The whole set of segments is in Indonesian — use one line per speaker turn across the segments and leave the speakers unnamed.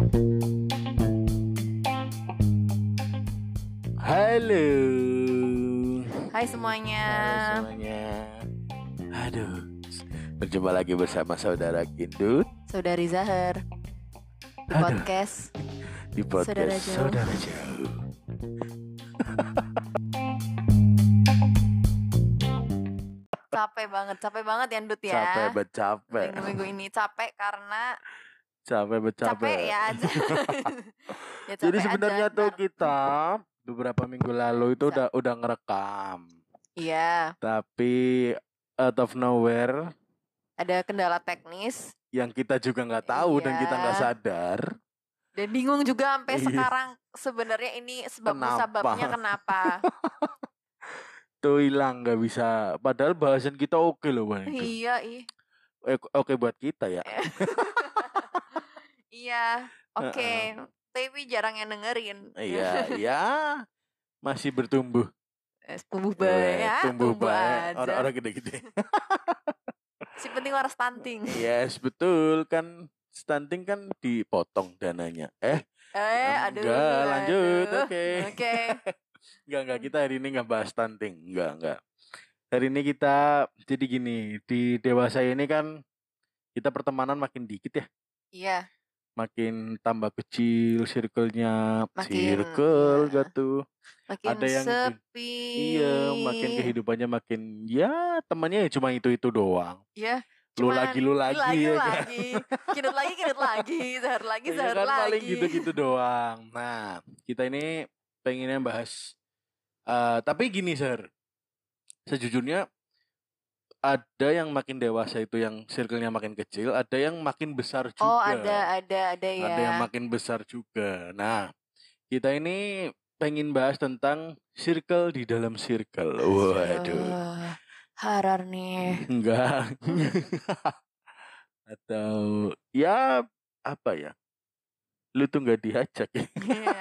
Halo.
Hai semuanya.
Halo semuanya. Aduh. Berjumpa lagi bersama saudara Kindut
Saudari Zahar di
Aduh.
podcast.
di podcast
Saudara Jauh.
Saudara Jauh.
Capek banget, capek banget ya Ndut ya.
Capek capek.
Minggu-minggu ini capek karena
Capek bet capek.
ya ya,
Jadi
capek
sebenarnya
aja,
tuh
ntar.
kita beberapa minggu lalu itu udah udah ngerekam.
Iya,
Tapi out of nowhere
ada kendala teknis
yang kita juga nggak tahu dan kita nggak
Iya.
sadar.
dan bingung juga sampai
Iya.
sekarang sebenarnya ini sebab
Kenapa?
musababnya kenapa.
Tuh hilang nggak bisa. Padahal bahasan kita oke loh bang.
iya.
Eh, Oke buat kita ya.
Iya, oke. Tapi jarang yang dengerin.
Iya, ya masih bertumbuh.
Eh, tumbuh
Eh,
baik ya,
tumbuh baik.
aja.
Orang-orang gede-gede.
Si penting orang stunting.
yes, betul kan stunting kan dipotong dananya. Eh,
Eh, aduh.
enggak, lanjut. Oke.
Oke.
enggak enggak kita hari ini nggak bahas stunting. Enggak, enggak. Hari ini kita jadi gini, di dewasa ini kan kita pertemanan makin dikit ya.
Iya,
Makin tambah kecil circle-nya.
Makin,
circle
iya.
gitu.
makin
Ada yang
sepi.
Iya, makin kehidupannya makin ya temannya ya cuma itu-itu doang.
Iya.
Lu
cuman
lagi lu lagi,
lagi,
ya
lu
kan?
lagi. Kidut lagi, kidut lagi, zahar lagi,
Iya kan
lagi.
paling gitu-gitu doang. Nah, kita ini pengennya bahas eh tapi gini, Sir. Sejujurnya ada yang makin dewasa itu yang circle-nya makin kecil, ada yang makin besar juga.
Oh, ada, ada, ada ya.
Ada yang makin besar juga. Nah, kita ini pengen bahas tentang circle di dalam circle. Waduh.
Oh, Harar nih.
Enggak. Atau ya apa ya? Lu tuh nggak diajak ya.
Iya.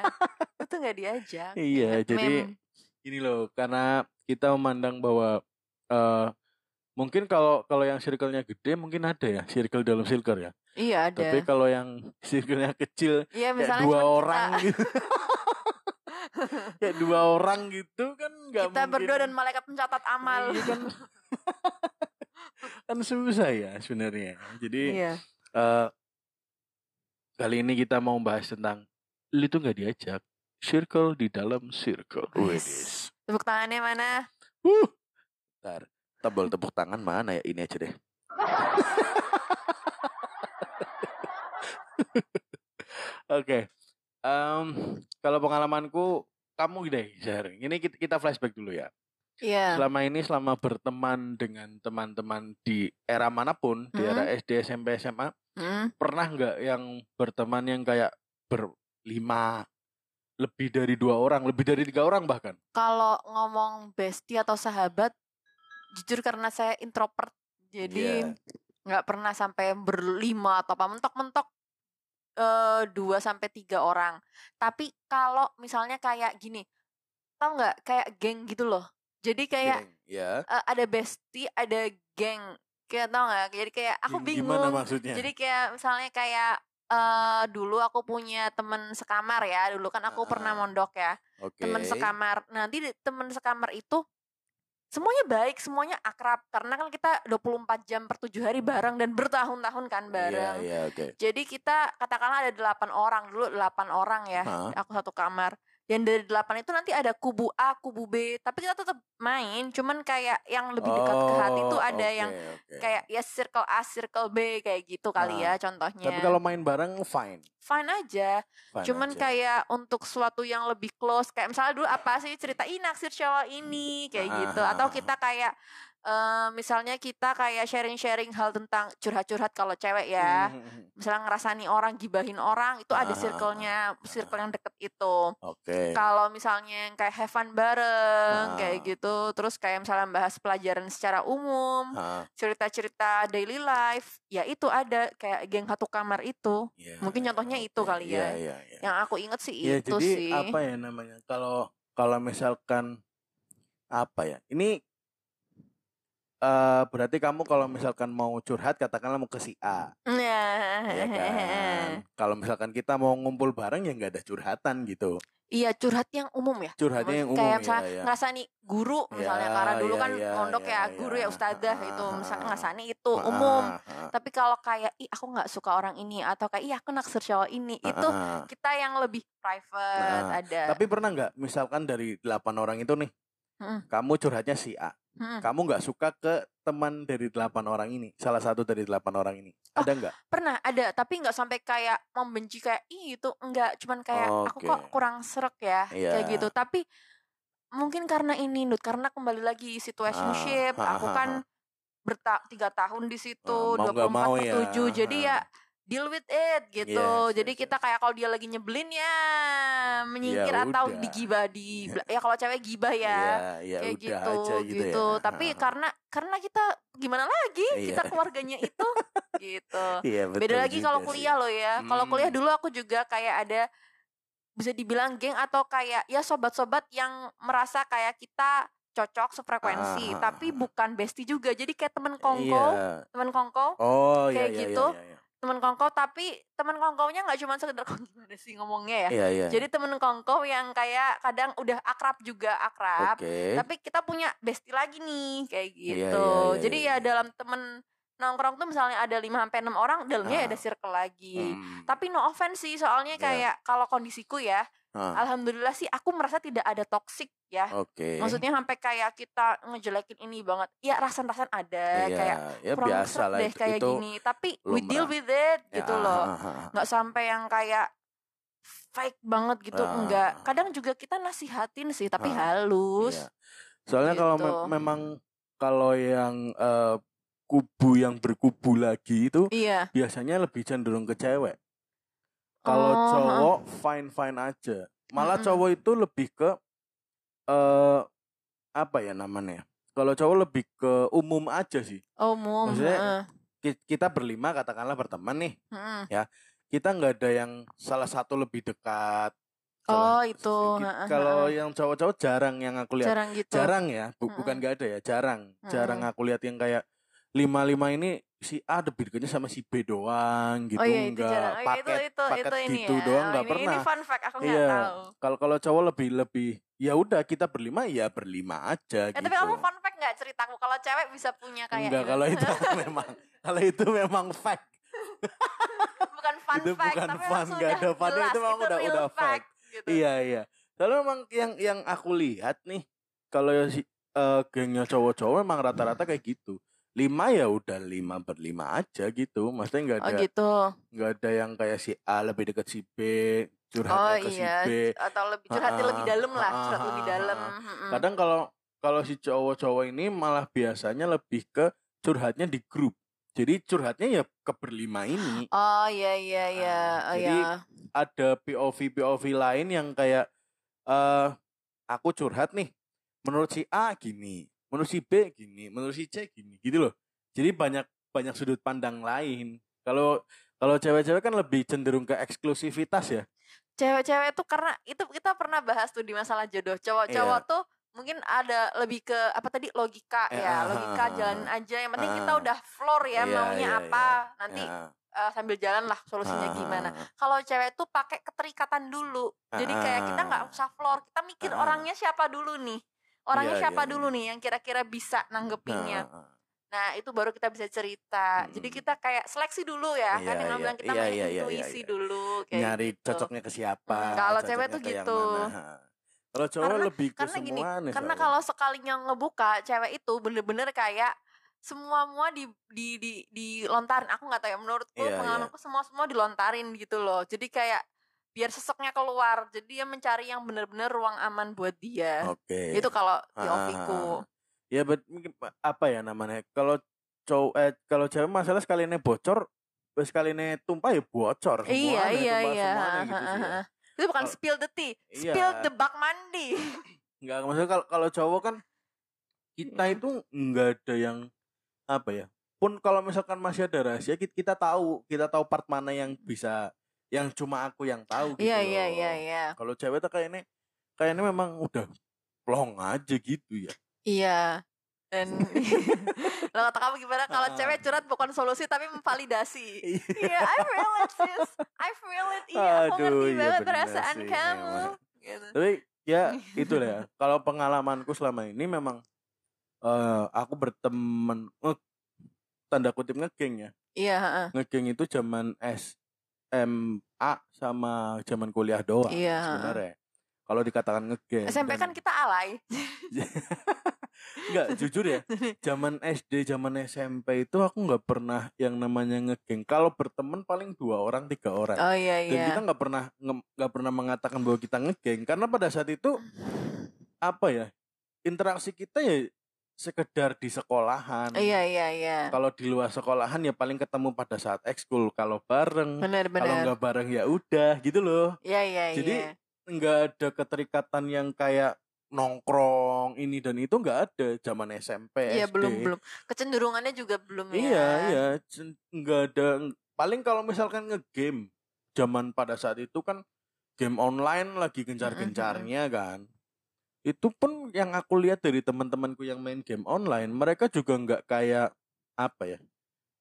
Itu nggak diajak.
Iya, jadi ini loh, karena kita memandang bahwa eh mungkin kalau kalau yang circle-nya gede mungkin ada ya, circle dalam circle ya.
Iya ada.
Tapi kalau yang circle-nya kecil
Iya
kayak dua orang
kita,
gitu. kayak dua orang gitu kan nggak
kita
mungkin.
berdua dan malaikat pencatat amal.
Iya kan. kan susah ya sebenarnya. Jadi
Iya.
eh kali ini kita mau bahas tentang lu tuh nggak diajak circle di dalam circle. Widis.
Tepuk tangannya mana?
Uh. Ntar, tebal tepuk tangan mana ya ini aja deh. Oke. Em, kalau pengalamanku kamu deh, Zahar. Ini kita, flashback dulu ya.
Iya.
Selama ini selama berteman dengan teman-teman di era mana pun, di era SD, SMP, SMA,
Hmm.
pernah nggak yang berteman yang kayak berlima lebih dari dua orang, lebih dari tiga orang bahkan?
Kalau ngomong bestie atau sahabat, jujur karena saya introvert, jadi
Iya.
nggak pernah sampai berlima atau apa mentok-mentok eh, dua sampai tiga orang. Tapi kalau misalnya kayak gini, tau nggak kayak geng gitu loh. Jadi kayak
Geng, ya.
eh, ada bestie, ada geng. Kayak tau nggak? Jadi kayak aku
Geng
bingung.
Gimana maksudnya?
Jadi kayak misalnya kayak eh dulu aku punya temen sekamar ya. Dulu kan aku pernah
Ah,
mondok ya.
Oke.
Temen sekamar. Nanti temen sekamar itu semuanya baik, semuanya akrab karena kan kita 24 jam per 7 hari bareng dan bertahun-tahun kan bareng.
Iya, iya, oke.
Jadi kita katakanlah ada 8 orang dulu 8 orang ya.
Hah?
Aku satu kamar. Dan dari 8 itu nanti ada kubu A, kubu B, tapi kita tetap main, cuman kayak yang lebih dekat ke hati tuh
Oh,
ada
oke,
yang
oke.
kayak ya circle A, circle B kayak gitu kali
Ah,
ya contohnya.
Tapi kalau main bareng fine.
fine aja.
fine
Cuman
aja.
kayak untuk sesuatu yang lebih close kayak misalnya dulu apa sih cerita ih naksir cowok ini kayak
Ah,
gitu atau kita kayak eh, misalnya kita kayak sharing-sharing hal tentang curhat-curhat kalau cewek ya.
Mhm.
Misalnya ngerasani orang, gibahin orang, itu ada
Ah,
circle-nya, circle yang deket itu.
Oke.
Kalau misalnya yang kayak have fun bareng
Ah.
kayak gitu, terus kayak misalnya bahas pelajaran secara umum,
Ah,
cerita-cerita daily life, ya itu ada kayak geng satu kamar itu.
iya,
Mungkin contohnya itu
oke.
kali ya.
iya, iya.
Yang aku inget sih
Ya,
itu
jadi
sih.
apa ya namanya? Kalau kalau misalkan apa ya? Ini eh berarti kamu kalau misalkan mau curhat katakanlah mau ke si A,
Nah,
ya kan? Kalau misalkan kita mau ngumpul bareng ya nggak ada curhatan gitu.
Iya curhat yang umum ya.
Curhatnya yang umum
kayak
ya,
misalnya
ya.
ngerasa nih guru misalnya
Ya,
karena dulu
ya,
kan
ya,
mondok
ya,
ya, guru
ya.
ya ustadzah
Ah,
itu misalnya ngerasa nih itu
Ah,
umum.
ah.
Tapi kalau kayak ih aku nggak suka orang ini atau kayak ih aku naksir cowok ini
Ah,
itu kita yang lebih private
Nah,
ada.
Tapi pernah nggak misalkan dari delapan orang itu nih,
Mm.
kamu curhatnya si A, Kamu nggak suka ke teman dari delapan orang ini, salah satu dari delapan orang ini,
Oh,
ada nggak?
Pernah ada tapi nggak sampai kayak membenci kayak ih itu enggak cuman kayak aku kok kurang serak ya kayak
Iya.
gitu. Tapi mungkin karena ini Nut karena kembali lagi situationship
Ah,
aku
ah, ah,
kan berta tiga tahun di situ
nggak
24
mau
per
ya.
7 jadi ya. Deal with it gitu.
Yes,
jadi
yes,
kita
yes.
kayak kalau dia lagi nyebelin ya menyingkir
Ya
atau
udah.
digibah di ya kalau cewek gibah ya.
Iya, ya
kayak
udah
gitu
aja gitu,
gitu.
ya.
Tapi karena karena kita gimana lagi? Kita
Iya.
keluarganya itu gitu.
Iya,
Beda
betul
lagi
juga
kalau
sih.
kuliah loh ya. Kalau kuliah
Hmm.
dulu aku juga kayak ada bisa dibilang geng atau kayak ya sobat-sobat yang merasa kayak kita cocok sefrekuensi,
Ah.
tapi bukan bestie juga. Jadi kayak temen kongko,
Iya.
temen kongko,
Oh, iya,
kayak
iya,
gitu.
iya, iya.
Temen kongko. Tapi temen kongkonya nggak cuma sekedar gimana sih ngomongnya ya.
Iya, iya.
Jadi temen kongko yang kayak kadang udah akrab juga akrab,
Oke.
tapi kita punya bestie lagi nih kayak
Iya,
gitu.
iya, iya,
Jadi
iya,
ya
iya.
dalam temen nongkrong tuh misalnya ada 5 sampai 6 orang, dalamnya
Ah.
ada circle lagi.
Hmm.
Tapi no offense sih, soalnya
Iya.
kayak kalau kondisiku ya,
Ah,
alhamdulillah sih aku merasa tidak ada toxic ya.
Oke.
Maksudnya sampai kayak kita ngejelekin ini banget. Ya rasan-rasan ada
Iya,
kayak
ya
kurang
biasa lah
deh
itu,
kayak
itu
gini. Tapi we deal
lumrah.
with it
Ya,
gitu
ah,
loh. Nggak sampai yang kayak fake banget gitu
Ah.
enggak. Kadang juga kita nasihatin sih tapi
Ah,
halus.
Iya. Soalnya kalau me-
Gitu.
memang kalau yang eh, kubu yang berkubu lagi itu
Iya.
biasanya lebih cenderung ke cewek. Kalau
Oh,
cowok fine fine aja. Malah
Mm-mm.
cowok itu lebih ke eh apa ya namanya? Kalau cowok lebih ke umum aja sih.
Umum.
Maksudnya. Ki- Kita berlima katakanlah berteman nih.
Heeh.
Kita nggak ada yang salah satu lebih dekat.
Oh,
Salah-
itu,
Ki-
heeh,
Kalau yang cowok-cowok jarang yang aku lihat.
Jarang gitu.
Jarang ya, bu-
Mm-mm.
bukan nggak ada ya, jarang. Jarang aku lihat yang kayak lima lima ini si A lebih dekatnya sama si B doang gitu
oh iya itu
enggak
jarang. Oh, iya,
paket
itu itu
paket
itu ini
gitu
ya.
doang
Oh,
nggak
ini,
pernah
Ini fun fact aku
Iya.
tahu.
kalau kalau cowok lebih lebih ya udah kita berlima ya berlima aja
Eh,
gitu
tapi kamu fun fact nggak ceritaku kalau cewek bisa punya kayak
enggak kalau itu memang kalau itu memang fact
bukan fun
itu
fact
bukan
tapi
fun,
sudah
ada fun,
jelas,
itu memang udah-
real
udah fact.
gitu.
iya iya kalau memang yang yang aku lihat nih kalau si eh, gengnya cowok-cowok memang rata-rata kayak gitu lima ya udah lima berlima aja gitu maksudnya nggak
Oh
ada
gitu.
nggak ada yang kayak si A lebih dekat si B
Oh
curhatnya ke
iya.
si B
Atau lebih curhatnya lebih dalam lah, curhat lebih dalam.
ha-ha.
Mm-mm.
kadang kalau kalau si cowok-cowok ini malah biasanya lebih ke curhatnya di grup jadi curhatnya ya ke berlima ini
Oh iya iya iya. Oh
jadi
iya.
ada POV POV lain yang kayak eh aku curhat nih menurut si A gini menurut si B gini menurut si C gini gitu loh jadi banyak banyak sudut pandang lain kalau kalau cewek-cewek kan lebih cenderung ke eksklusivitas ya
Cewek-cewek tuh karena itu kita pernah bahas tuh di masalah jodoh. Cowok-cowok
Iya.
tuh mungkin ada lebih ke apa tadi logika
Eh,
ya,
ah,
logika
ah,
jalanin aja. Yang penting kita
ah.
udah floor ya
Iya,
maunya
iya,
apa.
iya.
Nanti
Ya.
eh, sambil jalan lah solusinya
Ah,
gimana.
ah, ah.
Kalau cewek tuh pakai keterikatan dulu. Jadi kayak kita nggak
Ah.
usah floor, kita mikir
Ah.
orangnya siapa dulu nih. Orangnya
Iya,
siapa
iya,
dulu nih yang kira-kira bisa nanggepinnya.
Ah, ah, ah.
Nah, itu baru kita bisa cerita. Jadi
Hmm.
kita kayak seleksi dulu ya, kan
Iya,
yang
iya,
bilang kita
iya,
main
iya, iya,
intuisi
iya.
dulu kayak
nyari
gitu.
cocoknya ke siapa
Hmm, kalau cewek tuh gitu.
Kalau cowok
Karena-
lebih ke
Karena gini,
semuanya
karena
soalnya.
kalau sekalinya ngebuka cewek itu bener-bener kayak semua semua di di di dilontarin. Aku nggak tahu ya menurutku
Iya, iya.
pengalamanku semua semua dilontarin gitu loh. Jadi kayak biar sesoknya keluar. Jadi dia mencari yang bener-bener ruang aman buat dia.
oke
Itu kalau
Ah,
POV-ku.
ya bet mungkin pa- apa ya namanya kalau cowok eh kalau cewek masalah sekaliannya bocor sekaliannya tumpah ya bocor
Iya
semuanya,
iya iya.
semuanya gitu sih ya.
Itu bukan
Kalau-
spill the tea,
Iya.
spill the bak mandi.
nggak maksudnya kalau kalau cowok kan kita
Iya.
itu nggak ada yang apa ya pun kalau misalkan masih ada rahasia kita, kita tahu kita tahu part mana yang bisa yang cuma aku yang tahu gitu
Iya iya iya iya.
kalau cewek tuh kayaknya kayaknya memang udah plong aja gitu ya
Iya. dan lo kata kamu gimana kalau cewek curhat bukan solusi tapi memvalidasi
Iya.
Iya, I feel it, sis. I feel it. Iya, aku ngerti
iya
banget perasaan
sih,
kamu.
memang.
Gitu.
Tapi ya itu ya. Kalau pengalamanku selama ini memang eh aku berteman eh, tanda kutip ngegeng ya.
Iya, heeh.
Ngegeng itu zaman SMA sama zaman kuliah doang
Iya.
sebenarnya. Kalau dikatakan ngegeng.
SMP
dan-
kan kita alay.
Enggak, jujur ya. Zaman SD, zaman SMP itu aku nggak pernah yang namanya ngegeng. Kalau berteman paling dua orang, tiga orang.
Oh iya
Dan
iya.
kita nggak pernah nggak pernah mengatakan bahwa kita ngegeng karena pada saat itu apa ya interaksi kita ya sekedar di sekolahan.
Iya iya iya.
Kalau di luar sekolahan ya paling ketemu pada saat ekskul. Kalau bareng,
Benar
kalau
benar.
nggak bareng ya udah gitu loh.
Iya iya
Jadi,
iya.
Nggak ada keterikatan yang kayak nongkrong ini dan itu nggak ada zaman SMP
Iya
SD.
belum belum. Kecenderungannya juga belum ya.
Iya iya nggak ada paling kalau misalkan ngegame zaman pada saat itu kan game online lagi gencar-gencarnya kan itu pun yang aku lihat dari teman-temanku yang main game online mereka juga nggak kayak apa ya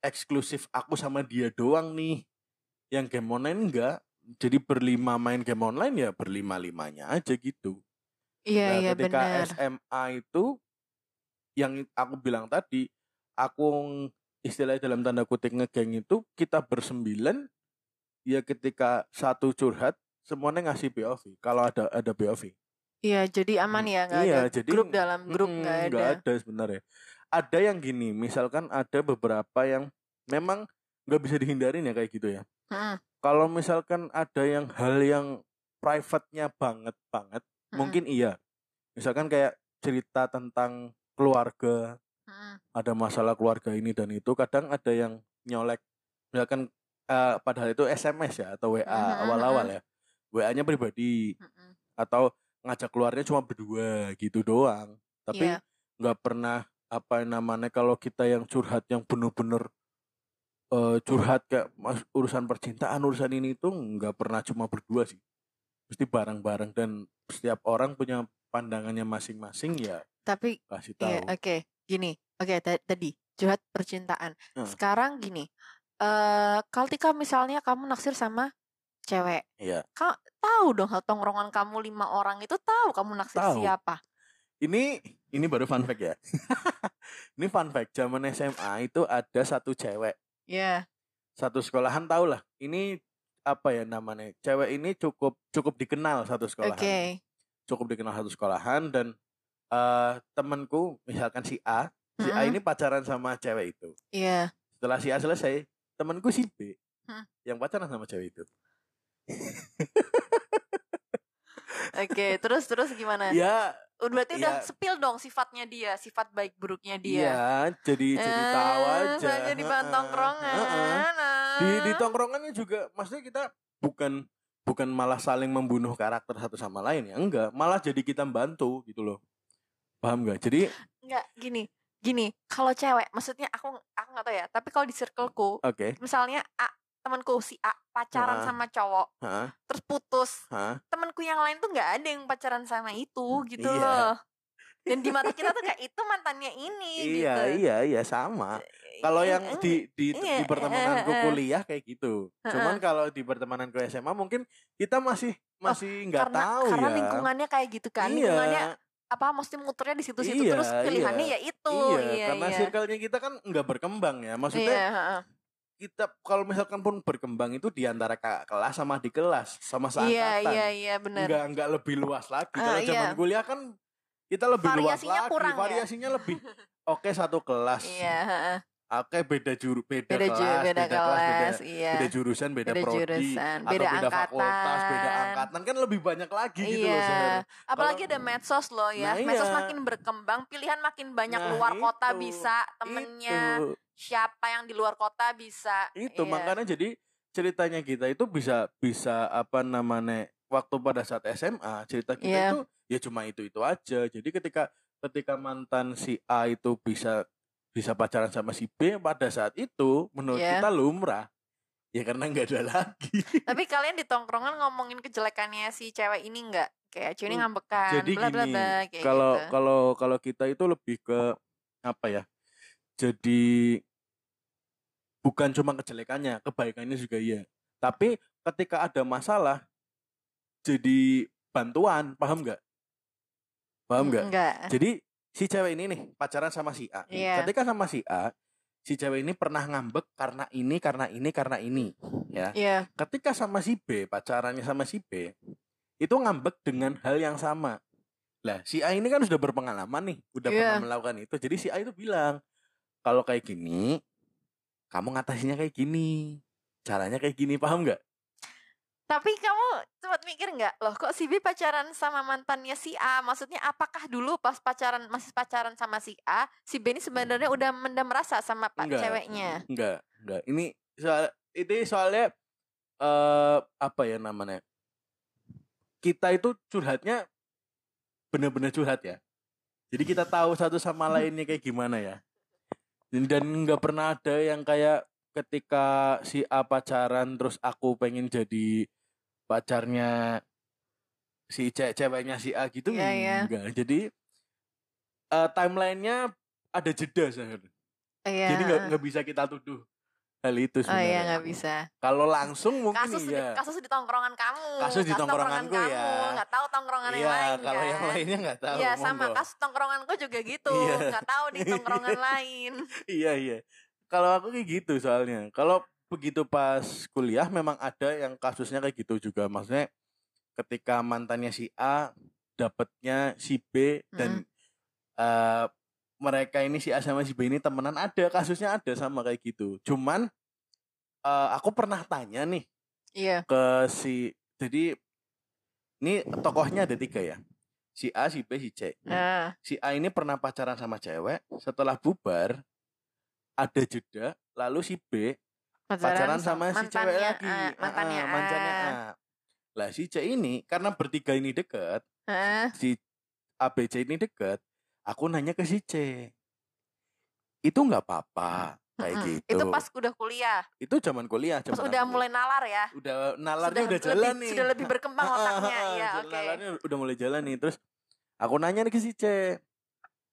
eksklusif aku sama dia doang nih yang game online enggak jadi berlima main game online ya berlima limanya aja gitu
Iya
Nah,
iya
ketika
benar.
SMA itu yang aku bilang tadi, aku istilahnya dalam tanda kutip ngegeng itu kita bersembilan ya ketika satu curhat semuanya ngasih POV kalau ada ada POV.
Iya jadi aman ya nggak
Iya,
ada
jadi
grup dalam grup
mm,
nggak ada.
nggak ada sebenarnya. Ada yang gini, misalkan ada beberapa yang memang nggak bisa dihindarin ya kayak gitu ya.
Mm-mm,
Kalau misalkan ada yang hal yang private-nya banget banget,
mm-mm,
mungkin iya. Misalkan kayak cerita tentang keluarga,
mm-mm.
ada masalah keluarga ini dan itu, kadang ada yang nyolek. Misalkan eh, padahal itu SMS ya atau WA
Mhm,
awal-awal ya. WA-nya pribadi
Mm-mm.
atau ngajak keluarnya cuma berdua gitu doang. Tapi
Iya.
nggak pernah apa namanya kalau kita yang curhat yang bener-bener eh, curhat kayak mas, urusan percintaan urusan ini itu nggak pernah cuma berdua sih mesti bareng-bareng dan setiap orang punya pandangannya masing-masing ya
Tapi
kasih
Iya,
tahu
oke. Gini, oke ta- tadi curhat percintaan.
Hmm.
Sekarang gini, eh ketika misalnya kamu naksir sama cewek,
Iya.
kau tahu dong tongkrongan kamu lima orang itu tahu kamu naksir
Tahu.
siapa.
ini ini baru fun fact ya ini fun fact zaman SMA itu ada satu cewek
Iya.
satu sekolahan tau lah ini apa ya namanya cewek ini cukup cukup dikenal satu
Oke.
sekolahan cukup dikenal satu sekolahan dan eh temanku misalkan si A si A ini pacaran sama cewek itu
Iya.
setelah si A selesai temanku si B
Hmm.
yang pacaran sama cewek itu
Oke, terus terus gimana?
ya
Oh, Berarti udah
Iya.
spill dong sifatnya dia, sifat baik buruknya dia.
iya jadi jadi tahu
Eh,
aja
soalnya di bahan
Heeh,
tongkrongan.
heeh. di di tongkrongannya juga maksudnya kita bukan bukan malah saling membunuh karakter satu sama lain ya enggak malah jadi kita bantu gitu loh paham nggak jadi
Enggak, gini. Gini, kalau cewek, maksudnya aku aku nggak tahu ya, tapi kalau di circleku,
oke
misalnya A, temanku si A pacaran
Ah.
sama cowok,
Hah?
terus putus.
Hah?
Temanku yang lain tuh nggak ada yang pacaran sama itu gitu
Iya.
loh. Dan di mata kita tuh kayak itu mantannya ini
iya
gitu.
iya iya sama kalau yang di di,
Iya,
di pertemananku kuliah kayak gitu cuman kalau di pertemananku SMA mungkin kita masih masih nggak
Oh, karena
tahu
karena
ya
lingkungannya kayak gitu kan.
iya
Lingkungannya apa mesti muternya di situ-situ
Iya,
terus pilihannya
iya.
ya itu.
iya,
Iya,
karena
iya.
circle-nya kita kan nggak berkembang ya maksudnya
Iya, heeh.
Kita kalau misalkan pun berkembang itu di antara kakak kelas sama di kelas sama seangkatan
Iya, iya, iya benar.
nggak nggak lebih luas lagi
Ah,
kalau zaman
iya.
kuliah kan kita lebih
Variasinya
luas lagi
kurang ya?
variasinya lebih oke satu kelas
Iya.
Oke beda juru beda,
beda
kelas
beda
kelas
kelas,
beda,
iya.
beda jurusan beda,
Beda
prodi
jurusan,
atau
beda
beda fakultas beda
angkatan.
angkatan kan lebih banyak lagi gitu loh
Iya,
Sher.
apalagi
Kalau-
ada medsos loh ya.
Nah,
medsos
iya.
makin berkembang, pilihan makin banyak
Nah,
luar kota
itu.
bisa, temennya
itu
siapa yang di luar kota bisa.
itu
Iya.
makanya jadi ceritanya kita itu bisa bisa apa namanya waktu pada saat SMA cerita kita
Iya.
itu ya cuma itu itu aja jadi ketika ketika mantan si A itu bisa bisa pacaran sama si B pada saat itu menurut
Iya.
kita lumrah ya karena nggak ada lagi
Tapi kalian di tongkrongan ngomongin kejelekannya si cewek ini enggak? Kayak cewek ini ngambekan,
jadi
bla bla
gini
bla kayak
kalau
gitu.
kalau kalau kita itu lebih ke apa ya? Jadi bukan cuma kejelekannya, kebaikannya juga iya. Tapi ketika ada masalah jadi bantuan, paham nggak? Paham nggak?
Enggak.
Jadi si cewek ini nih pacaran sama si A.
Iya.
Ketika sama si A, si cewek ini pernah ngambek karena ini, karena ini, karena ini, ya.
Iya.
Ketika sama si B, pacarannya sama si B, itu ngambek dengan hal yang sama. Lah, si A ini kan sudah berpengalaman nih, udah
Iya.
pernah melakukan itu. Jadi si A itu bilang, kalau kayak gini, kamu ngatasinnya kayak gini, caranya kayak gini, paham nggak?
Tapi kamu sempat mikir nggak, loh kok si B pacaran sama mantannya si A? Maksudnya apakah dulu pas pacaran masih pacaran sama si A, si B ini sebenarnya udah mendam rasa sama pak
Enggak.
ceweknya?
Enggak, enggak. Ini soal ini soalnya eh apa ya namanya? Kita itu curhatnya bener-bener curhat ya. Jadi kita tahu satu sama lainnya kayak gimana ya. Dan dan nggak pernah ada yang kayak ketika si A pacaran terus aku pengen jadi pacarnya si ce- ceweknya si A gitu
Iya, iya.
enggak. Jadi eh timelinenya ada jeda Sahar.
Iya.
Jadi nggak bisa kita tuduh hal itu
Oh
sebenarnya.
iya nggak bisa.
Kalau langsung mungkin
Kasus di,
iya.
kasus di tongkrongan kamu.
Kasus di tongkronganku
kamu.
ya.
Nggak tahu tongkrongan yang
Iya,
lain
kalau
kan.
yang lainnya nggak tahu.
Iya sama
monggo.
kasus tongkronganku juga gitu.
Iya.
Nggak tahu di tongkrongan lain.
Iya iya. Kalau aku kayak gitu soalnya. Kalau begitu pas kuliah memang ada yang kasusnya kayak gitu juga. Maksudnya ketika mantannya si A dapatnya si B dan eh, mereka ini si A sama si B ini temenan ada kasusnya ada sama kayak gitu. Cuman eh, aku pernah tanya nih
Iya.
ke si jadi ini tokohnya ada tiga ya si A si B si C
Nah,
si A ini pernah pacaran sama cewek setelah bubar ada jeda lalu si B pacaran sama si cewek lagi
A, mantannya
Ah,
A.
mantannya A. lah si C ini karena bertiga ini deket
Heeh.
si A B C ini deket aku nanya ke si C itu nggak apa-apa kayak gitu
Itu pas udah kuliah.
itu zaman kuliah
Pas
zaman
udah
aku.
mulai nalar ya.
udah nalarnya udah,
lebih-
jalan nih
Sudah lebih berkembang otaknya.
Jalan-
oke.
nalarnya udah mulai jalan nih terus aku nanya nih ke si C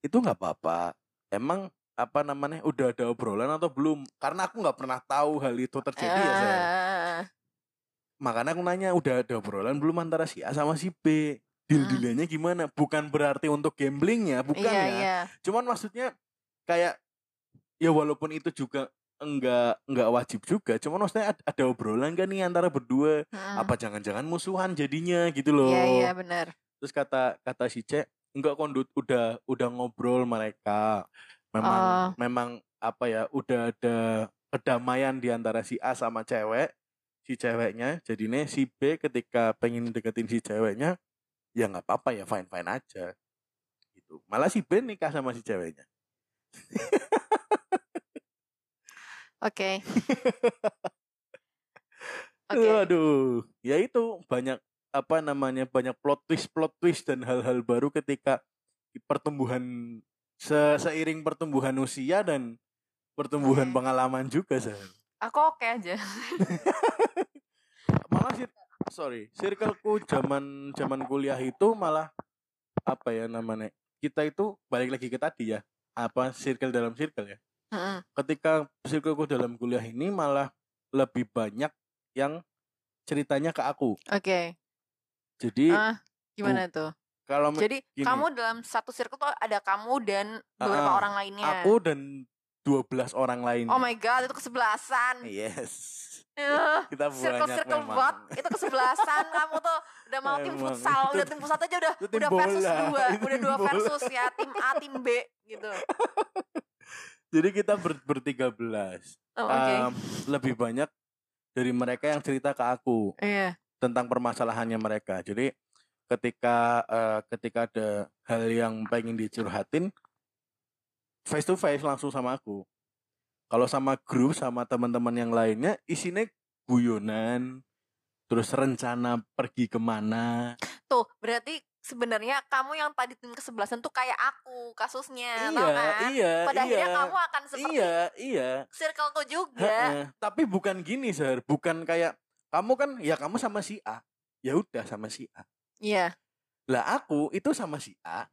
itu nggak apa-apa emang apa namanya udah ada obrolan atau belum? Karena aku nggak pernah tahu hal itu terjadi ya Sel.
Ah,
makanya aku nanya udah ada obrolan belum antara si A sama si B? Deal dealannya gimana? Bukan berarti untuk gamblingnya bukan
iya,
ya.
iya.
cuman maksudnya kayak ya walaupun itu juga enggak enggak wajib juga cuman maksudnya ada, ada obrolan kan nih antara berdua?
Mm-mm.
apa jangan-jangan musuhan jadinya gitu loh.
Iya, iya benar.
terus kata kata si C enggak kondut udah udah ngobrol mereka memang
Oh.
memang apa ya udah ada kedamaian di antara si A sama cewek si ceweknya jadinya si B ketika pengen deketin si ceweknya ya nggak apa-apa ya fine fine aja gitu malah si B nikah sama si ceweknya
Oke. Oke.
Aduh, ya itu banyak apa namanya banyak plot twist plot twist dan hal-hal baru ketika pertumbuhan se- seiring pertumbuhan usia dan pertumbuhan
Oke.
pengalaman juga sih.
Aku oke aja.
Malah sih sorry, circleku zaman zaman kuliah itu malah apa ya namanya? Kita itu balik lagi ke tadi ya. Apa circle dalam circle ya. Ketika circleku dalam kuliah ini malah lebih banyak yang ceritanya ke aku.
Oke.
Jadi
Ah, gimana tuh?
Kalau
Jadi
gini.
kamu dalam satu circle tuh ada kamu dan beberapa
Ah,
orang lainnya.
aku dan 12 orang lain.
Oh my god, itu kesebelasan.
Yes.
Eh,
Kita banyak
Circle-circle
memang.
bot itu kesebelasan kamu tuh udah mau tim futsal
itu-
udah tim futsal aja udah
tim
udah versus
bola,
dua
itu
udah dua
bola.
versus ya tim A tim B gitu
Jadi kita ber bertiga belas.
oh, oke
Em, lebih banyak dari mereka yang cerita ke aku
iya
tentang permasalahannya mereka. Jadi ketika eh, ketika ada hal yang pengen dicurhatin face to face langsung sama aku. Kalau sama grup sama teman-teman yang lainnya isinya guyonan, terus rencana pergi ke mana.
tuh berarti sebenarnya kamu yang tadi tim kesebelasan tuh kayak aku kasusnya tau
iya,
kan
iya,
pada
iya.
akhirnya kamu akan seperti
Iya, iya.
circleku juga
Heeh. Tapi bukan gini, Sir. Bukan kayak kamu kan ya kamu sama si A. Ya udah sama si A.
iya.
Lah aku itu sama si A,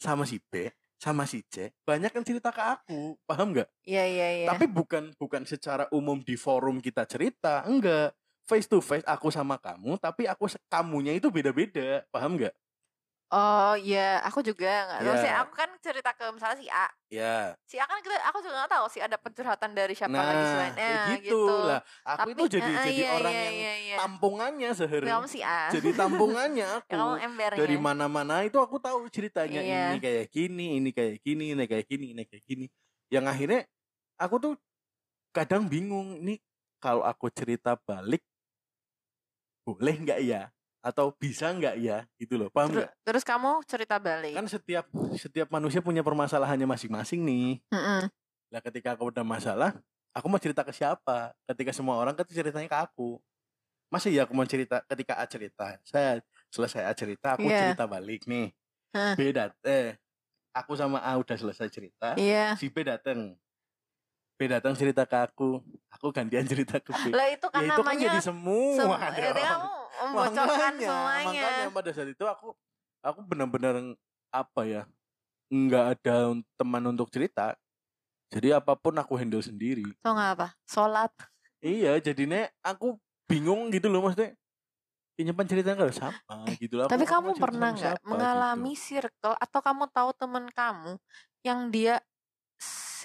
sama si B, sama si C banyak yang cerita ke aku. Paham nggak?
Iya iya iya.
tapi bukan bukan secara umum di forum kita cerita enggak. Face to face aku sama kamu tapi aku kamunya itu beda-beda. Paham nggak
Oh iya, aku juga nggak tahu sih.
Iya.
Aku kan cerita ke misalnya si A,
ya
si A kan kita, aku juga nggak tahu sih ada pencurhatan dari siapa lagi
nah
selainnya
kayak gitu. lah aku
Tapi
itu jadi
eh,
jadi
iya,
orang
iya,
yang
iya, iya.
tampungannya seher
Kamu si A.
jadi tampungannya aku
Ya, kamu embernya.
dari mana-mana itu aku tahu ceritanya
Iya.
ini kayak gini, ini kayak gini, ini kayak gini, ini kayak gini. Yang akhirnya aku tuh kadang bingung ini kalau aku cerita balik boleh nggak ya? Atau bisa nggak ya? Gitu loh, paham nggak?
Terus kamu cerita balik.
Kan setiap setiap manusia punya permasalahannya masing-masing nih.
Mm-mm.
Lah ketika aku udah masalah, aku mau cerita ke siapa? Ketika semua orang kan ceritanya ke aku. Masih ya aku mau cerita ketika A cerita. Saya selesai A cerita, aku
Iya.
cerita balik nih.
Hah.
B dat eh aku sama A udah selesai cerita.
Iya.
Si B dateng. B datang cerita ke aku, aku gantian cerita ke B.
Lah itu kan
ya itu kan
namanya
jadi semua
sem-
dong.
ya, kamu membocorkan
makanya,
semuanya.
makanya pada saat itu aku aku benar-benar apa ya nggak ada teman untuk cerita jadi apa pun aku handle sendiri
Tau nggak apa? Sholat.
iya jadinya aku bingung gitu loh maksudnya pinjaman ceritanya kalau sama gitu lah
Tapi kamu
cerita
pernah nggak
siapa
mengalami
gitu.
circle atau kamu tahu temen kamu yang dia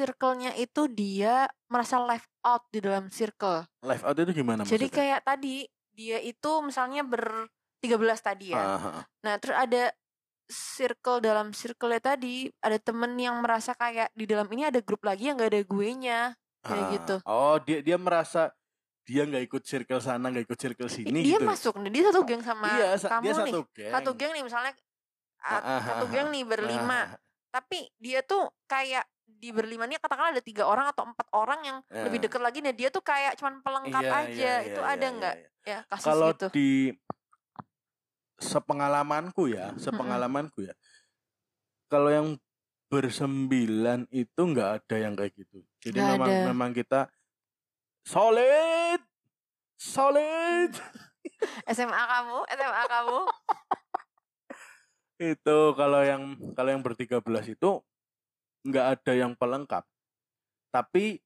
circle-nya itu dia merasa left out di dalam circle.
live out itu gimana
Jadi
maksudnya?
kayak tadi dia itu misalnya ber 13 tadi ya.
Ah, ah, ah.
Nah, terus ada circle dalam circle tadi ada temen yang merasa kayak di dalam ini ada grup lagi yang gak ada gue nya kayak
Ah.
gitu.
oh dia dia merasa dia nggak ikut circle sana nggak ikut circle sini
dia
gitu ya?
masuk nih dia satu geng sama
iya
kamu
dia
nih
satu geng
satu geng nih misalnya
Ah,
a-
ah,
satu
ah,
geng nih berlima tapi dia tuh kayak di berlima nih katakanlah ada tiga orang atau empat orang yang lebih
Ah.
deket lagi nah dia tuh kayak cuman pelengkap
Iya,
aja
iya,
itu
iya,
ada
iya,
nggak
iya.
ya kasus
kalau
gitu
di sepengalamanku ya sepengalamanku ya kalau yang bersembilan itu nggak ada yang kayak gitu jadi
Nggak
memang
ada.
memang kita solid solid
SMA kamu SMA kamu
itu kalau yang kalau yang bertiga belas itu nggak ada yang pelengkap. Tapi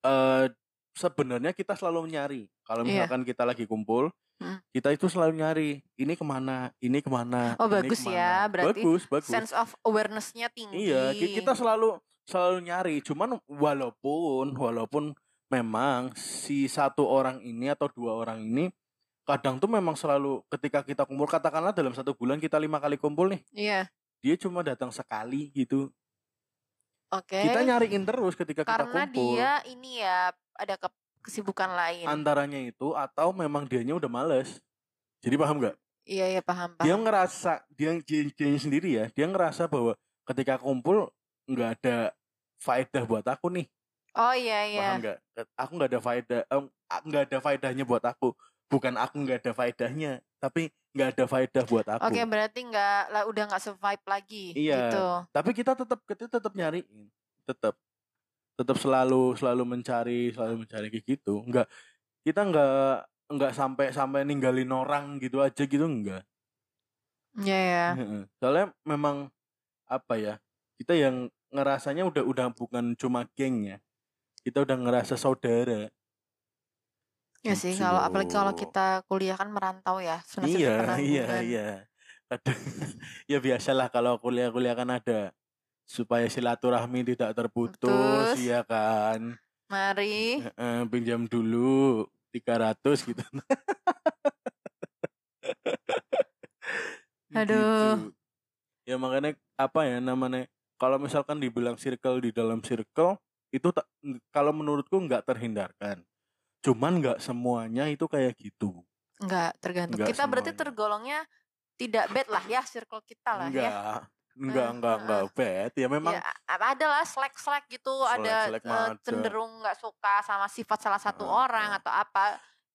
eh sebenarnya kita selalu nyari. Kalau
Iya.
misalkan kita lagi kumpul
Hmm.
kita itu selalu nyari ini ke mana? Ini ke mana?
Oh,
ini
bagus ya,
ke mana.
berarti
bagus bagus.
sense of awareness-nya tinggi.
Iya ki- kita selalu selalu nyari. Cuman walaupun walaupun memang si satu orang ini atau dua orang ini kadang tuh memang selalu ketika kita kumpul katakanlah dalam satu bulan kita lima kali kumpul nih.
Iya.
Dia cuma datang sekali gitu
oke.
Kita nyariin terus ketika kita
karena
kumpul.
dia ini ya ada ke- kesibukan lain.
Antaranya itu atau memang dianya udah males. Jadi paham nggak?
Iya iya paham
dia
paham.
ngerasa dia dia dia sendiri ya dia ngerasa bahwa ketika kumpul nggak ada faedah buat aku nih.
Oh iya iya.
Paham nggak? Aku nggak ada faedah nggak ada faedahnya buat aku. Bukan aku nggak ada faedahnya tapi nggak ada faedah buat aku
Oke, berarti nggak lah udah nggak survive lagi
Iya.
gitu.
tapi kita tetap kita tetap nyariin tetap tetap selalu selalu mencari selalu mencari kayak gitu nggak kita nggak nggak sampai sampai ninggalin orang gitu aja gitu enggak
Iya ya.
Heeh. soalnya memang apa ya kita yang ngerasanya udah udah bukan cuma geng ya kita udah ngerasa saudara
Ya sih,
Gitu.
kalau apalagi kalau kita kuliah kan merantau ya. senasib
iya
penanggungan.
iya iya Kadang- ya biasalah kalau kuliah-kuliah kan ada supaya silaturahmi tidak terputus
Putus.
iya kan
Mari.
Heeh, pinjam dulu 300 gitu
Aduh.
Gitu. ya makanya apa ya namanya kalau misalkan dibilang circle di dalam circle itu tak kalau menurutku nggak terhindarkan cuman nggak semuanya itu kayak gitu
Enggak, tergantung.
Nggak
kita berarti
semuanya.
tergolongnya tidak bad lah ya circle kita lah
enggak
ya.
enggak
Eh,
enggak
eh,
enggak bad ya memang
Ya, ada lah slack-slack gitu, ada
Slack-slack
eh,
mah ada.
cenderung nggak suka sama sifat salah satu
Heeh,
orang
heeh.
atau apa.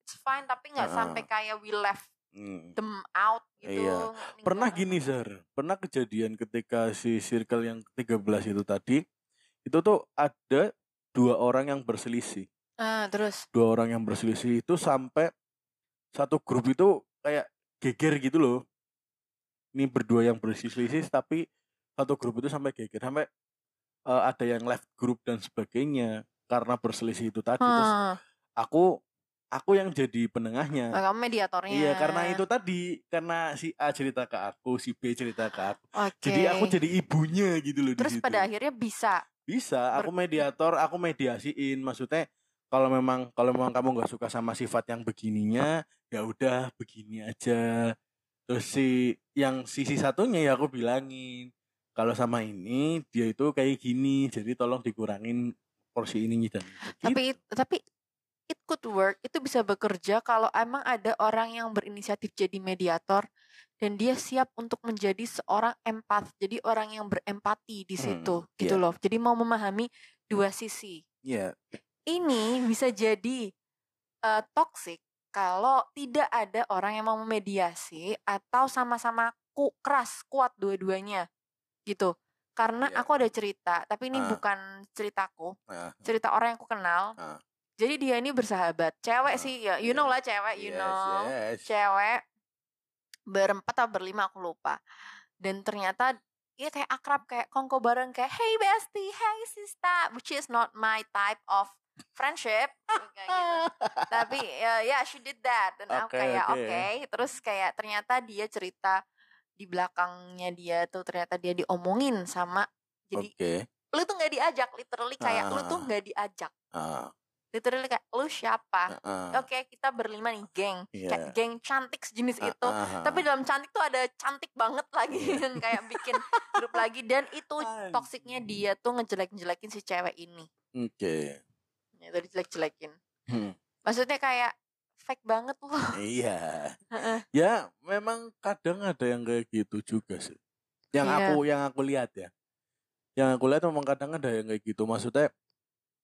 It's fine tapi nggak
Heeh.
sampai kayak we left
hmm.
them out gitu.
Iya. pernah gini Zar pernah kejadian ketika si circle yang 13 itu tadi itu tuh ada dua orang yang berselisih
Ah, terus
dua orang yang berselisih itu sampai satu grup itu kayak geger gitu loh ini berdua yang berselisih tapi satu grup itu sampai geger sampai eh, ada yang left grup dan sebagainya karena berselisih itu tadi terus
Hmm.
aku aku yang jadi penengahnya
Oh, kamu mediatornya.
Iya karena itu tadi karena si A cerita ke aku, si B cerita ke aku.
Oke.
Jadi aku jadi ibunya gitu loh
Terus pada akhirnya bisa.
Bisa, aku mediator, aku mediasiin. Maksudnya kalau memang kalau memang kamu nggak suka sama sifat yang begininya, ya udah begini aja. Terus si yang sisi satunya ya aku bilangin kalau sama ini dia itu kayak gini, jadi tolong dikurangin porsi ini dan. Gitu.
Tapi tapi it could work. Itu bisa bekerja kalau emang ada orang yang berinisiatif jadi mediator dan dia siap untuk menjadi seorang empath. Jadi orang yang berempati di
Hmm,
situ gitu
iya.
loh. Jadi mau memahami dua sisi.
Iya,
Ini bisa jadi eh, toxic kalau tidak ada orang yang mau memediasi atau sama-sama ku, keras kuat dua-duanya gitu. Karena
Iya.
aku ada cerita, tapi ini
Ah.
bukan ceritaku,
Nah,
cerita orang yang aku kenal.
Ah.
Jadi dia ini bersahabat, cewek
Ah,
sih ya, you know
yes,
lah cewek, you
yes,
know,
yes.
cewek berempat atau berlima aku lupa. Dan ternyata ya kayak akrab kayak kongko bareng kayak hey bestie, hey sister, which is not my type of friendship kayak gitu. Tapi ya ya she did that. Dan aku
Oke,
kayak
oke.
oke, terus kayak ternyata dia cerita di belakangnya dia tuh ternyata dia diomongin sama jadi
Oke.
lu tuh nggak diajak literally kayak lu tuh
Ah.
nggak diajak.
Ah,
literally kayak lu siapa?
Ah,
oke kita berlima nih geng.
Iya.
kayak geng cantik sejenis
ah,
itu.
ah,
tapi dalam cantik tuh ada cantik banget lagi dan kayak bikin grup lagi. Dan itu toksiknya dia tuh ngejelek-jelekin si cewek ini.
Oke.
Ya itu dijelek-jelekin
Hmm,
maksudnya kayak fake banget loh
Iya. Ya, memang kadang ada yang kayak gitu juga sih. Yang
Iya.
aku yang aku lihat ya. Yang aku lihat memang kadang ada yang kayak gitu. Maksudnya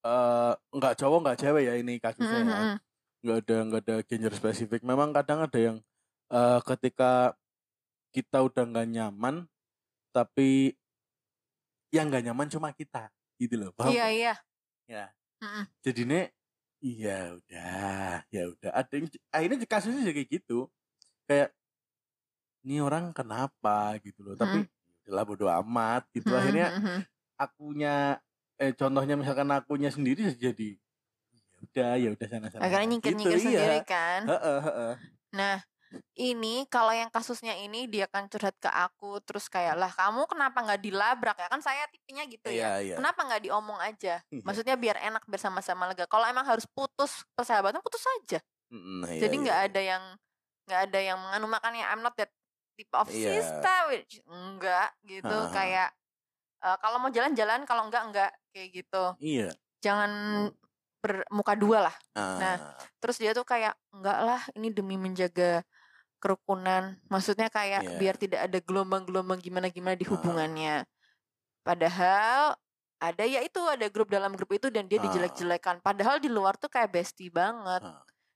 eh nggak cowok nggak cewek ya ini kasusnya ya.
Mm-mm.
Nggak ada nggak ada gender spesifik. Memang kadang ada yang eh ketika kita udah nggak nyaman, tapi yang nggak nyaman cuma kita, gitu loh. Paham?
iya iya
Ya. Jadi nih, iya udah, ya udah. Ada yang akhirnya kasusnya jadi kayak gitu. Kayak ini orang kenapa gitu loh. Tapi lah bodo amat gitu. Akhirnya akunya eh contohnya misalkan akunya sendiri jadi ya udah ya udah sana sana.
akhirnya nyingkir-nyingkir
Gitu,
sendiri
iya.
kan
Heeh, heeh.
Nah, ini kalau yang kasusnya ini dia kan curhat ke aku terus kayak lah kamu kenapa nggak dilabrak ya kan saya tipenya gitu ya.
Iya, iya.
Kenapa nggak diomong aja?
Iya.
Maksudnya biar enak bersama-sama lega. Kalau emang harus putus persahabatan putus aja.
Mm, iya,
Jadi nggak ada yang nggak ada yang menganu makanya I'm not that type of
Iya.
sister which enggak gitu
Ha-ha.
kayak eh, kalau mau jalan-jalan kalau enggak enggak kayak gitu.
Iya.
Jangan bermuka dua lah.
Ah,
Nah, Terus dia tuh kayak enggak lah ini demi menjaga kerukunan. Maksudnya kayak
Iya.
biar tidak ada gelombang-gelombang gimana-gimana di hubungannya. Padahal ada ya itu ada grup dalam grup itu dan dia dijelek-jelekan. Padahal di luar tuh kayak bestie banget.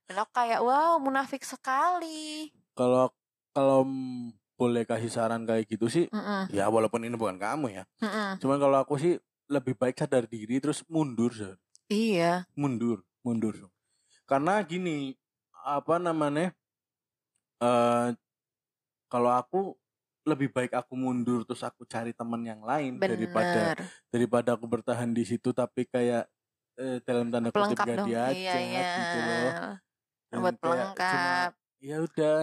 Dan aku kayak wow munafik sekali.
kalau kalau mm, boleh kasih saran kayak gitu sih,
Mm-mm,
ya walaupun ini bukan kamu ya.
mm-mm.
Cuman kalau aku sih lebih baik sadar diri terus mundur, Sir.
Iya.
mundur mundur karena gini apa namanya eh kalau aku lebih baik aku mundur terus aku cari teman yang lain daripada
Bener.
daripada aku bertahan di situ tapi kayak eh, dalam tanda kutip gak
dong.
diajak
Iya iya.
gitu loh Dan
Buat pelengkap.
ya udah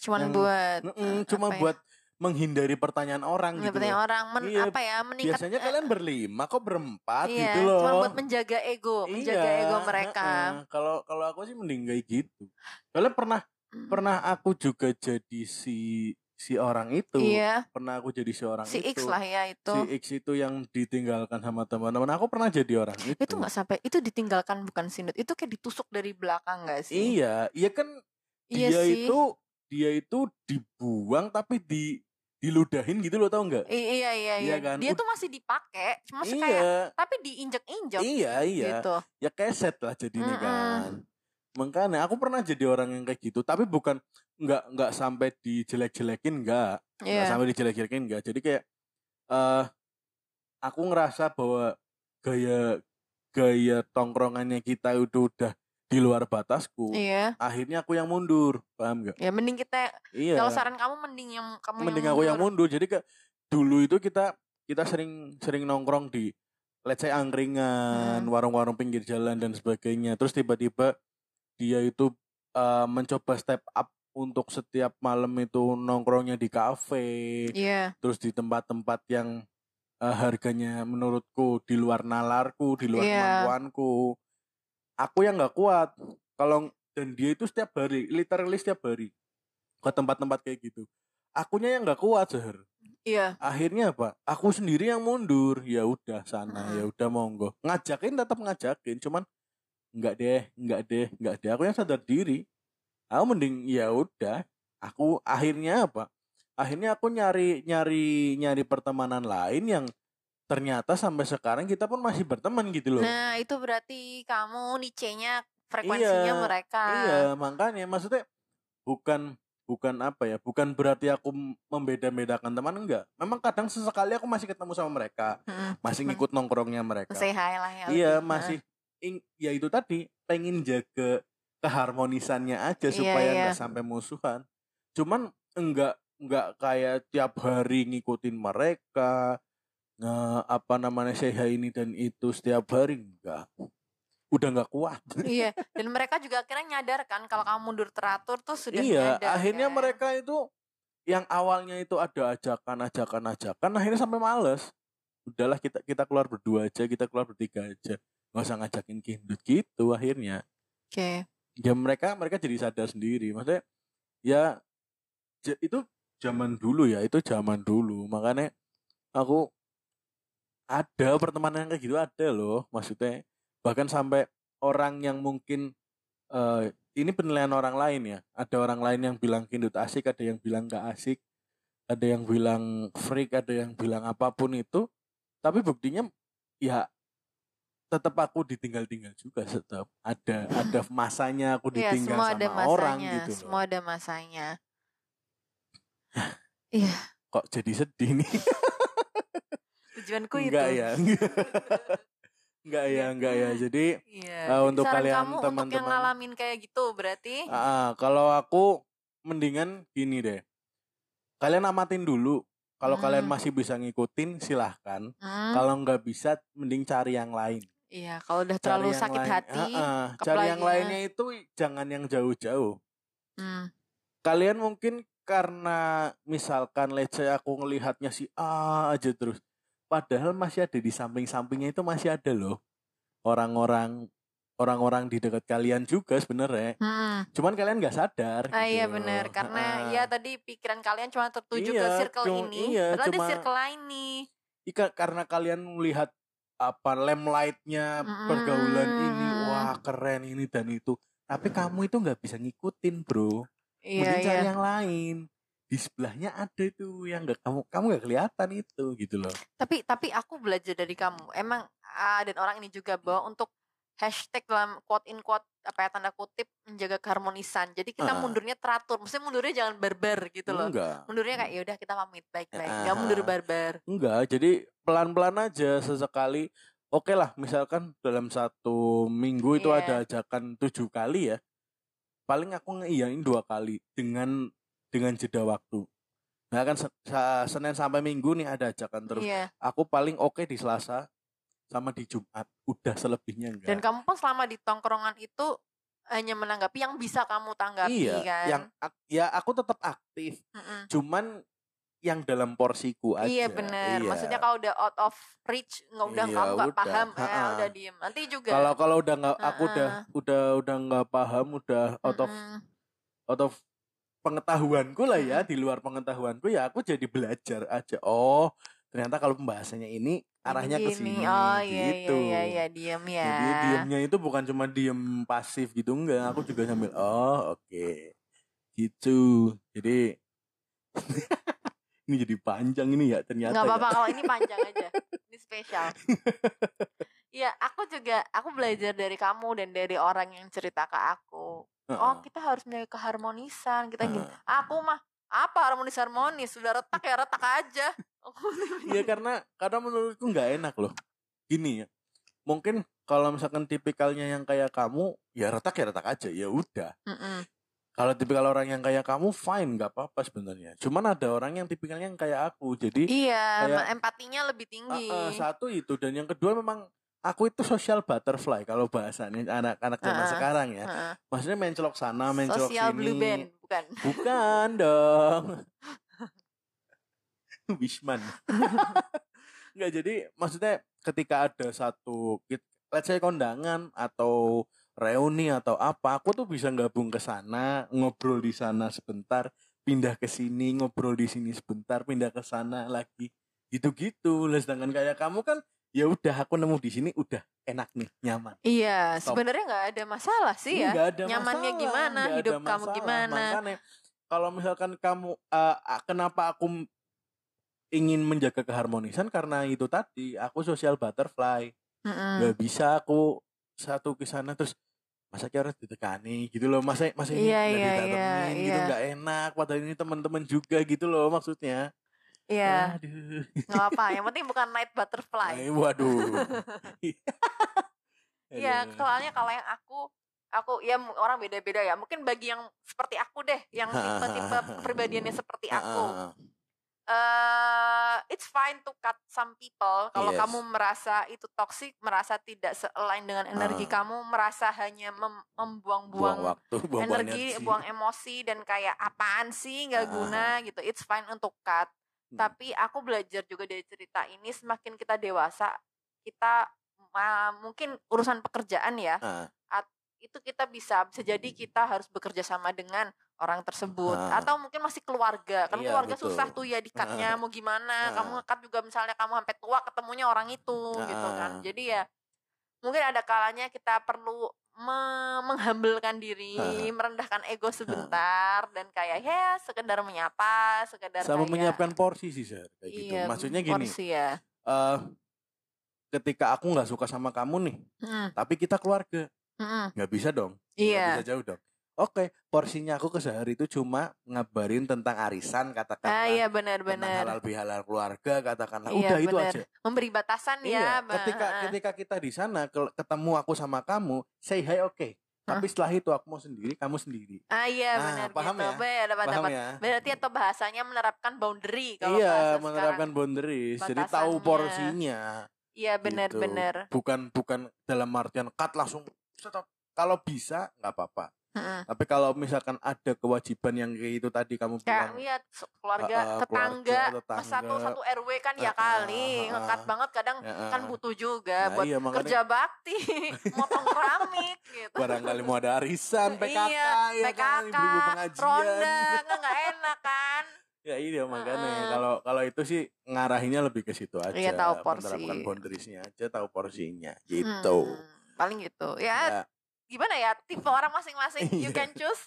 Cuman
yang-
buat
mm-mm,
eh,
cuma
ya?
buat menghindari pertanyaan orang
Ya,
gitu
pertanyaan orang men,
Iya,
apa ya meningkat
biasanya
eh,
kalian berlima kok berempat
iya,
gitu loh
cuma buat menjaga ego, menjaga
Iya,
ego mereka.
Kalau kalau aku sih mending kayak gitu. Soalnya pernah
Mm.
Pernah aku juga jadi si si orang itu.
Iya,
Pernah aku jadi si orang
si
itu.
X lah ya itu.
Si X itu yang ditinggalkan sama teman-teman. Aku pernah jadi orang itu.
itu nggak sampai itu ditinggalkan bukan sinut, itu kayak ditusuk dari belakang gak sih?
Iya, iya kan
Iya
dia
sih.
itu dia itu dibuang tapi di diludahin gitu loh tau nggak?
I- iya iya iya.
Iya kan?
Dia tuh masih dipakai, cuma sih kayak
Iya,
tapi diinjek-injek
iya, iya.
gitu.
Ya keset lah jadinya
Mm-mm.
kan. Makanya aku pernah jadi orang yang kayak gitu, tapi bukan nggak nggak sampai dijelek-jelekin nggak. nggak
Iya.
sampai dijelek-jelekin enggak jadi kayak eh aku ngerasa bahwa gaya gaya tongkrongannya kita itu udah di luar batasku
Iya.
akhirnya aku yang mundur paham nggak
Ya mending kita
iya
kalau saran kamu mending yang kamu
mending aku yang mundur jadi kayak dulu itu kita kita sering sering nongkrong di let's say angkringan,
Hmm.
warung-warung pinggir jalan dan sebagainya. Terus tiba-tiba dia itu eh, mencoba step up untuk setiap malam itu nongkrongnya di kafe,
Iya.
terus di tempat-tempat yang eh, harganya menurutku di luar nalarku, di luar
Iya.
kemampuanku. Aku yang nggak kuat. Kalau dan dia itu setiap hari, literally setiap hari ke tempat-tempat kayak gitu. Akunya yang nggak kuat, Zahar
Iya.
akhirnya apa aku sendiri yang mundur ya udah sana
Mm-mm.
ya udah monggo ngajakin tetap ngajakin cuman nggak deh nggak deh nggak deh. Aku yang sadar diri. Aku mending ya udah. Aku akhirnya apa? Akhirnya aku nyari nyari nyari pertemanan lain yang ternyata sampai sekarang kita pun masih berteman gitu loh.
Nah, itu berarti kamu niche-nya frekuensinya
Iya,
mereka.
iya. Makanya maksudnya bukan bukan apa ya bukan berarti aku membeda-bedakan teman enggak. Memang kadang sesekali aku masih ketemu sama mereka.
Mm-mm.
masih ngikut nongkrongnya mereka.
Lah ya.
iya masih ya itu tadi pengen jaga keharmonisannya aja
Iya,
supaya
iya.
nggak sampai musuhan cuman enggak enggak kayak tiap hari ngikutin mereka nge, apa namanya say hi ini dan itu setiap hari enggak udah nggak kuat
iya, dan mereka juga akhirnya nyadar kan kalau kamu mundur teratur tuh sudah
iya
nyadar.
akhirnya
kan?
mereka itu yang awalnya itu ada ajakan ajakan ajakan akhirnya sampai males udahlah kita kita keluar berdua aja kita keluar bertiga aja nggak usah ngajakin kindut gitu akhirnya.
Oke.
ya mereka mereka jadi sadar sendiri. Maksudnya ya itu zaman dulu ya itu zaman dulu. Makanya aku ada pertemanan yang kayak gitu ada loh. Maksudnya bahkan sampai orang yang mungkin eh, ini penilaian orang lain ya. Ada orang lain yang bilang kindut asik ada yang bilang gak asik. Ada yang bilang freak ada yang bilang apa pun itu. Tapi buktinya ya tetap aku ditinggal-tinggal juga tetap ada ada masanya aku
Iya,
ditinggal
semua
sama
ada masanya.
orang gitu loh.
Semua ada masanya. Iya,
kok jadi sedih nih
tujuanku itu.
enggak ya enggak ya enggak ya jadi
Iya.
Eh,
jadi
untuk
saran
kalian
kamu untuk yang
teman-teman.
ngalamin kayak gitu berarti
ah, kalau aku mendingan gini deh kalian amatin dulu kalau
Hmm.
kalian masih bisa ngikutin silahkan
hmm,
kalau nggak bisa mending cari yang lain
iya kalau udah
Cari
terlalu sakit
lain.
hati
ah.
ke
cari yang
playa.
lainnya itu jangan yang jauh-jauh
hmm,
kalian mungkin karena misalkan let's say aku ngelihatnya si A aja terus padahal masih ada di samping-sampingnya itu masih ada loh orang-orang orang-orang di dekat kalian juga sebenarnya
hmm.
cuman kalian nggak sadar
Ah, iya
gitu.
benar karena
Ah.
ya tadi pikiran kalian cuma tertuju ke
Iya,
circle
cuma-
ini
iya,
padahal ada
cuma-
circle lain nih
Ika, karena kalian melihat apa lamplight-nya
Mm-mm.
pergaulan ini wah keren ini dan itu. Tapi kamu itu nggak bisa ngikutin bro.
Iya
mending
iya.
cari yang lain. Di sebelahnya ada tuh yang nggak kamu kamu nggak kelihatan itu gitu loh.
Tapi tapi aku belajar dari kamu. Emang ah, dan orang ini juga bahwa untuk hashtag dalam quote in quote apa ya tanda kutip menjaga keharmonisan. Jadi kita
Ah.
mundurnya teratur maksudnya mundurnya jangan barbar gitu loh.
Enggak
mundurnya kayak yaudah kita pamit baik-baik.
Ah.
nggak mundur barbar.
Enggak jadi pelan-pelan aja sesekali. Oke lah misalkan dalam satu minggu itu
Iya.
ada ajakan tujuh kali ya paling aku ngeiyain dua kali dengan dengan jeda waktu. Nah kan senin sampai minggu nih ada ajakan terus.
Iya.
Aku paling oke di selasa sama di jumat udah selebihnya enggak
dan kamu pun selama di tongkrongan itu hanya menanggapi yang bisa kamu tanggapi
iya
kan
yang ya aku tetap aktif
Mm-mm.
cuman yang dalam porsiku aja
Iya benar.
Iya.
Maksudnya kalau udah out of reach, nggak udah
Iya,
kamu nggak paham, eh,
Ha-ha.
udah diem. Nanti juga.
kalau kalau udah nggak aku udah udah udah nggak paham udah out of
Mm-mm.
out of pengetahuanku lah ya di luar pengetahuanku ya aku jadi belajar aja oh ternyata kalau pembahasannya ini arahnya ke
Gini.
sini
Oh iya
gitu
iya iya iya ya.
jadi diemnya itu bukan cuma diem pasif gitu enggak aku juga sambil oh oke gitu jadi ini jadi panjang ini ya ternyata
Nggak
ya.
apa-apa kalau ini panjang aja. Ini spesial. Iya, aku juga aku belajar dari kamu dan dari orang yang cerita ke aku. Oh,
Heeh.
kita harus menjaga keharmonisan. Kita gini.
Heeh.
Aku mah apa harmonis harmonis sudah retak ya retak aja.
Iya karena karena menurutku nggak enak loh. Gini ya. Mungkin kalau misalkan tipikalnya yang kayak kamu, ya retak ya retak aja, ya udah.
Mm-mm.
Kalau tipikal orang yang kayak kamu fine nggak apa-apa sebenarnya. Cuman ada orang yang tipikalnya yang kayak aku. Jadi
Iya,
kayak-
empatinya lebih tinggi.
eh, eh, satu itu dan yang kedua memang aku itu social butterfly kalau bahasanya anak-anak zaman
Heeh.
sekarang ya.
Heeh.
Maksudnya mencelok sana, mencelok
Social
sini.
blue band, bukan?
Bukan dong. Wisman. Enggak jadi maksudnya ketika ada satu let's say kondangan atau reuni atau apa, aku tuh bisa gabung ke sana, ngobrol di sana sebentar, pindah ke sini, ngobrol di sini sebentar, pindah ke sana lagi. Gitu-gitu. Lah sedangkan kayak kamu kan ya udah aku nemu di sini udah enak nih, nyaman.
Iya, sebenarnya nggak ada masalah sih ya.
Nggak ada
Nyamannya
masalah,
gimana,
nggak
hidup
ada
kamu
masalah.
gimana.
Makanya kalau misalkan kamu ah, kenapa aku ingin menjaga keharmonisan karena itu tadi aku social butterfly
Mm-mm.
nggak bisa aku satu ke sana terus masa harus ditekani gitu loh masa masa ini
Iya, iya,
didatengin
iya,
gitu
iya.
nggak enak padahal ini teman-teman juga gitu loh maksudnya
Iya,
Aduh.
nggak apa. Yang penting bukan night butterfly.
Ay, waduh
Iya, soalnya kalau yang aku aku ya orang beda-beda ya. Mungkin bagi yang seperti aku deh, yang tipe-tipe kepribadiannya seperti aku.
Ah, ah,
eh it's fine to cut some people kalau
Yes.
kamu merasa itu toxic, merasa tidak se-align dengan energi
Ah.
kamu, merasa hanya mem-
buang
membuang-buang
waktu buang
energi,
energi.
buang emosi dan kayak apaan sih nggak
Ah.
guna gitu. It's fine untuk cut.
Hmm.
Tapi aku belajar juga dari cerita ini semakin kita dewasa, kita ah, mungkin urusan pekerjaan ya,
Ah.
itu kita bisa bisa jadi kita harus bekerja sama dengan orang tersebut.
Ah.
atau mungkin masih keluarga. Kan
Iya,
keluarga
betul.
susah tuh ya dikatnya mau gimana
Ah.
kamu ngekat juga misalnya kamu sampai tua ketemunya orang itu gitu kan. Jadi ya mungkin ada kalanya kita perlu me- menghambelkan diri
Ah.
merendahkan ego sebentar dan kayak ya sekedar menyapa sekedar
sama
kayak
menyiapkan porsi sih Sir. kayak gitu.
Iya,
maksudnya gini.
porsi ya.
Eh ketika aku nggak suka sama kamu nih
Mm-mm,
tapi kita keluarga.
Mm-mm.
nggak bisa dong. Nggak
iya.
bisa jauh dong oke porsinya aku ke sehari itu cuma ngabarin tentang arisan
ah
katakanlah
iya
tentang
benar-benar
halal bihalal keluarga katakanlah
Iya,
udah itu
benar.
aja
memberi batasan
iya
ya
ketika
Ah.
ketika kita di sana ke- ketemu aku sama kamu say hi oke tapi setelah itu aku mau sendiri kamu sendiri
Ah iya
Nah,
benar
paham
gitu.
ya?
Be- dapat
paham
dapat.
ya
Berarti atau bahasanya menerapkan boundary kalau
iya menerapkan
sekarang.
boundaries jadi tahu
Batasannya.
porsinya
Iya benar
gitu.
benar.
bukan bukan dalam artian cut langsung kalau bisa nggak apa-apa Tapi kalau misalkan ada kewajiban yang kayak itu tadi kamu
Kayak
bilang
lihat se- keluarga,
ah,
tetangga,
keluarga,
Mas satu
tetangga.
satu RW kan ya
Ah,
kali
ah,
ngekat banget kadang
ya,
kan butuh juga
nah,
buat
iya, makanya
kerja bakti, motong keramik gitu.
barangkali mau ada arisan PKK
Iya,
ya kan
PKK,
pengajian
ronda, nggak enak kan?
ya iya makanya kalau kalau itu sih ngarahinnya lebih ke situ aja
Iya, tahu porsi.
menerapkan boundariesnya aja tahu porsinya gitu
Hmm, paling gitu. Ya,
ya,
gimana ya tipe orang masing-masing you
Iya.
can choose.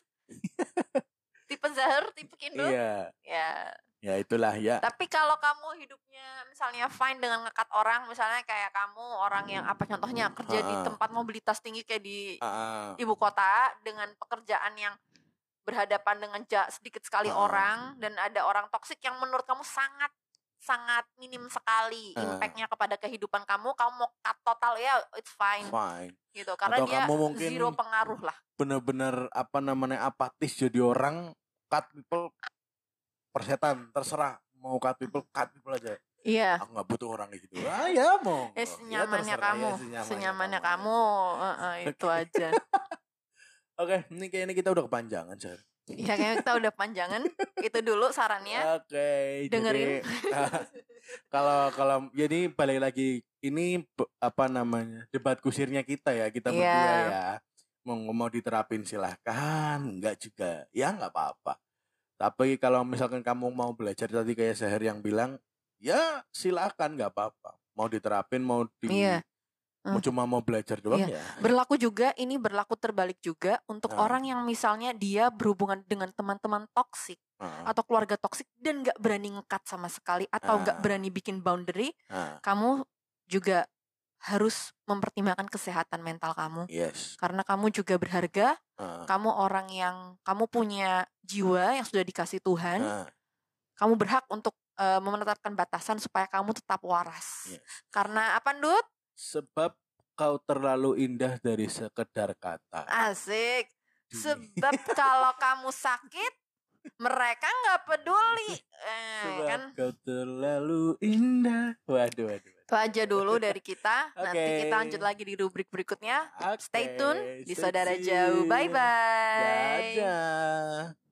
tipe Zahir, tipe Kindut.
iya
Ya,
ya itulah ya
Tapi kalau kamu hidupnya misalnya fine dengan ngekat orang, misalnya kayak kamu orang yang apa contohnya kerja di
Ah.
tempat mobilitas tinggi kayak di ibu kota dengan pekerjaan yang berhadapan dengan sedikit sekali orang dan ada orang toksik yang menurut kamu sangat sangat minim sekali
Ah.
impactnya kepada kehidupan kamu, kamu mau cut total ya it's fine.
Fine.
Gitu karena
Atau
dia
kamu mungkin-
zero pengaruh lah.
bener-bener apa namanya apatis jadi orang cut people persetan terserah mau cut people cut people aja.
Iya.
aku nggak butuh orang kayak gitu. Ah ya mau.
Eh, senyamannya kamu, senyamannya kamu, eh, eh, itu aja.
oke ini kayaknya kita udah kepanjangan sir
Ya kayaknya kita udah panjangan. Itu dulu sarannya.
oke
dengerin.
jadi kalau kalau jadi balik lagi ini apa namanya debat kusirnya kita ya kita
Iya.
berdua ya mau mau diterapin silahkan enggak juga ya nggak apa-apa tapi kalau misalkan kamu mau belajar tadi kayak Seher yang bilang ya silakan nggak apa-apa mau diterapin mau di
Iya.
Mau cuma mau belajar doang ya
Berlaku juga ini berlaku terbalik juga untuk
Ah.
orang yang misalnya dia berhubungan dengan teman-teman toksik
Heeh,
atau keluarga toksik dan nggak berani ngekat sama sekali atau nggak
Ah.
berani bikin boundary, kamu juga harus mempertimbangkan kesehatan mental kamu
yes
karena kamu juga berharga, kamu orang yang kamu punya jiwa yang sudah dikasih Tuhan, kamu berhak untuk eh, menetapkan batasan supaya kamu tetap waras.
Yes.
Karena apa, Ndut?
Sebab kau terlalu indah dari sekedar kata
Asik.
dunia.
Sebab kalau kamu sakit, mereka nggak peduli. Eh,
Sebab
kan
kau terlalu indah. Waduh, waduh. waduh.
itu aja dulu dari kita. Nanti
Oke.
kita lanjut lagi di rubrik berikutnya.
Oke,
Stay tune di Saudara. Jauh. Bye bye.
Dadah.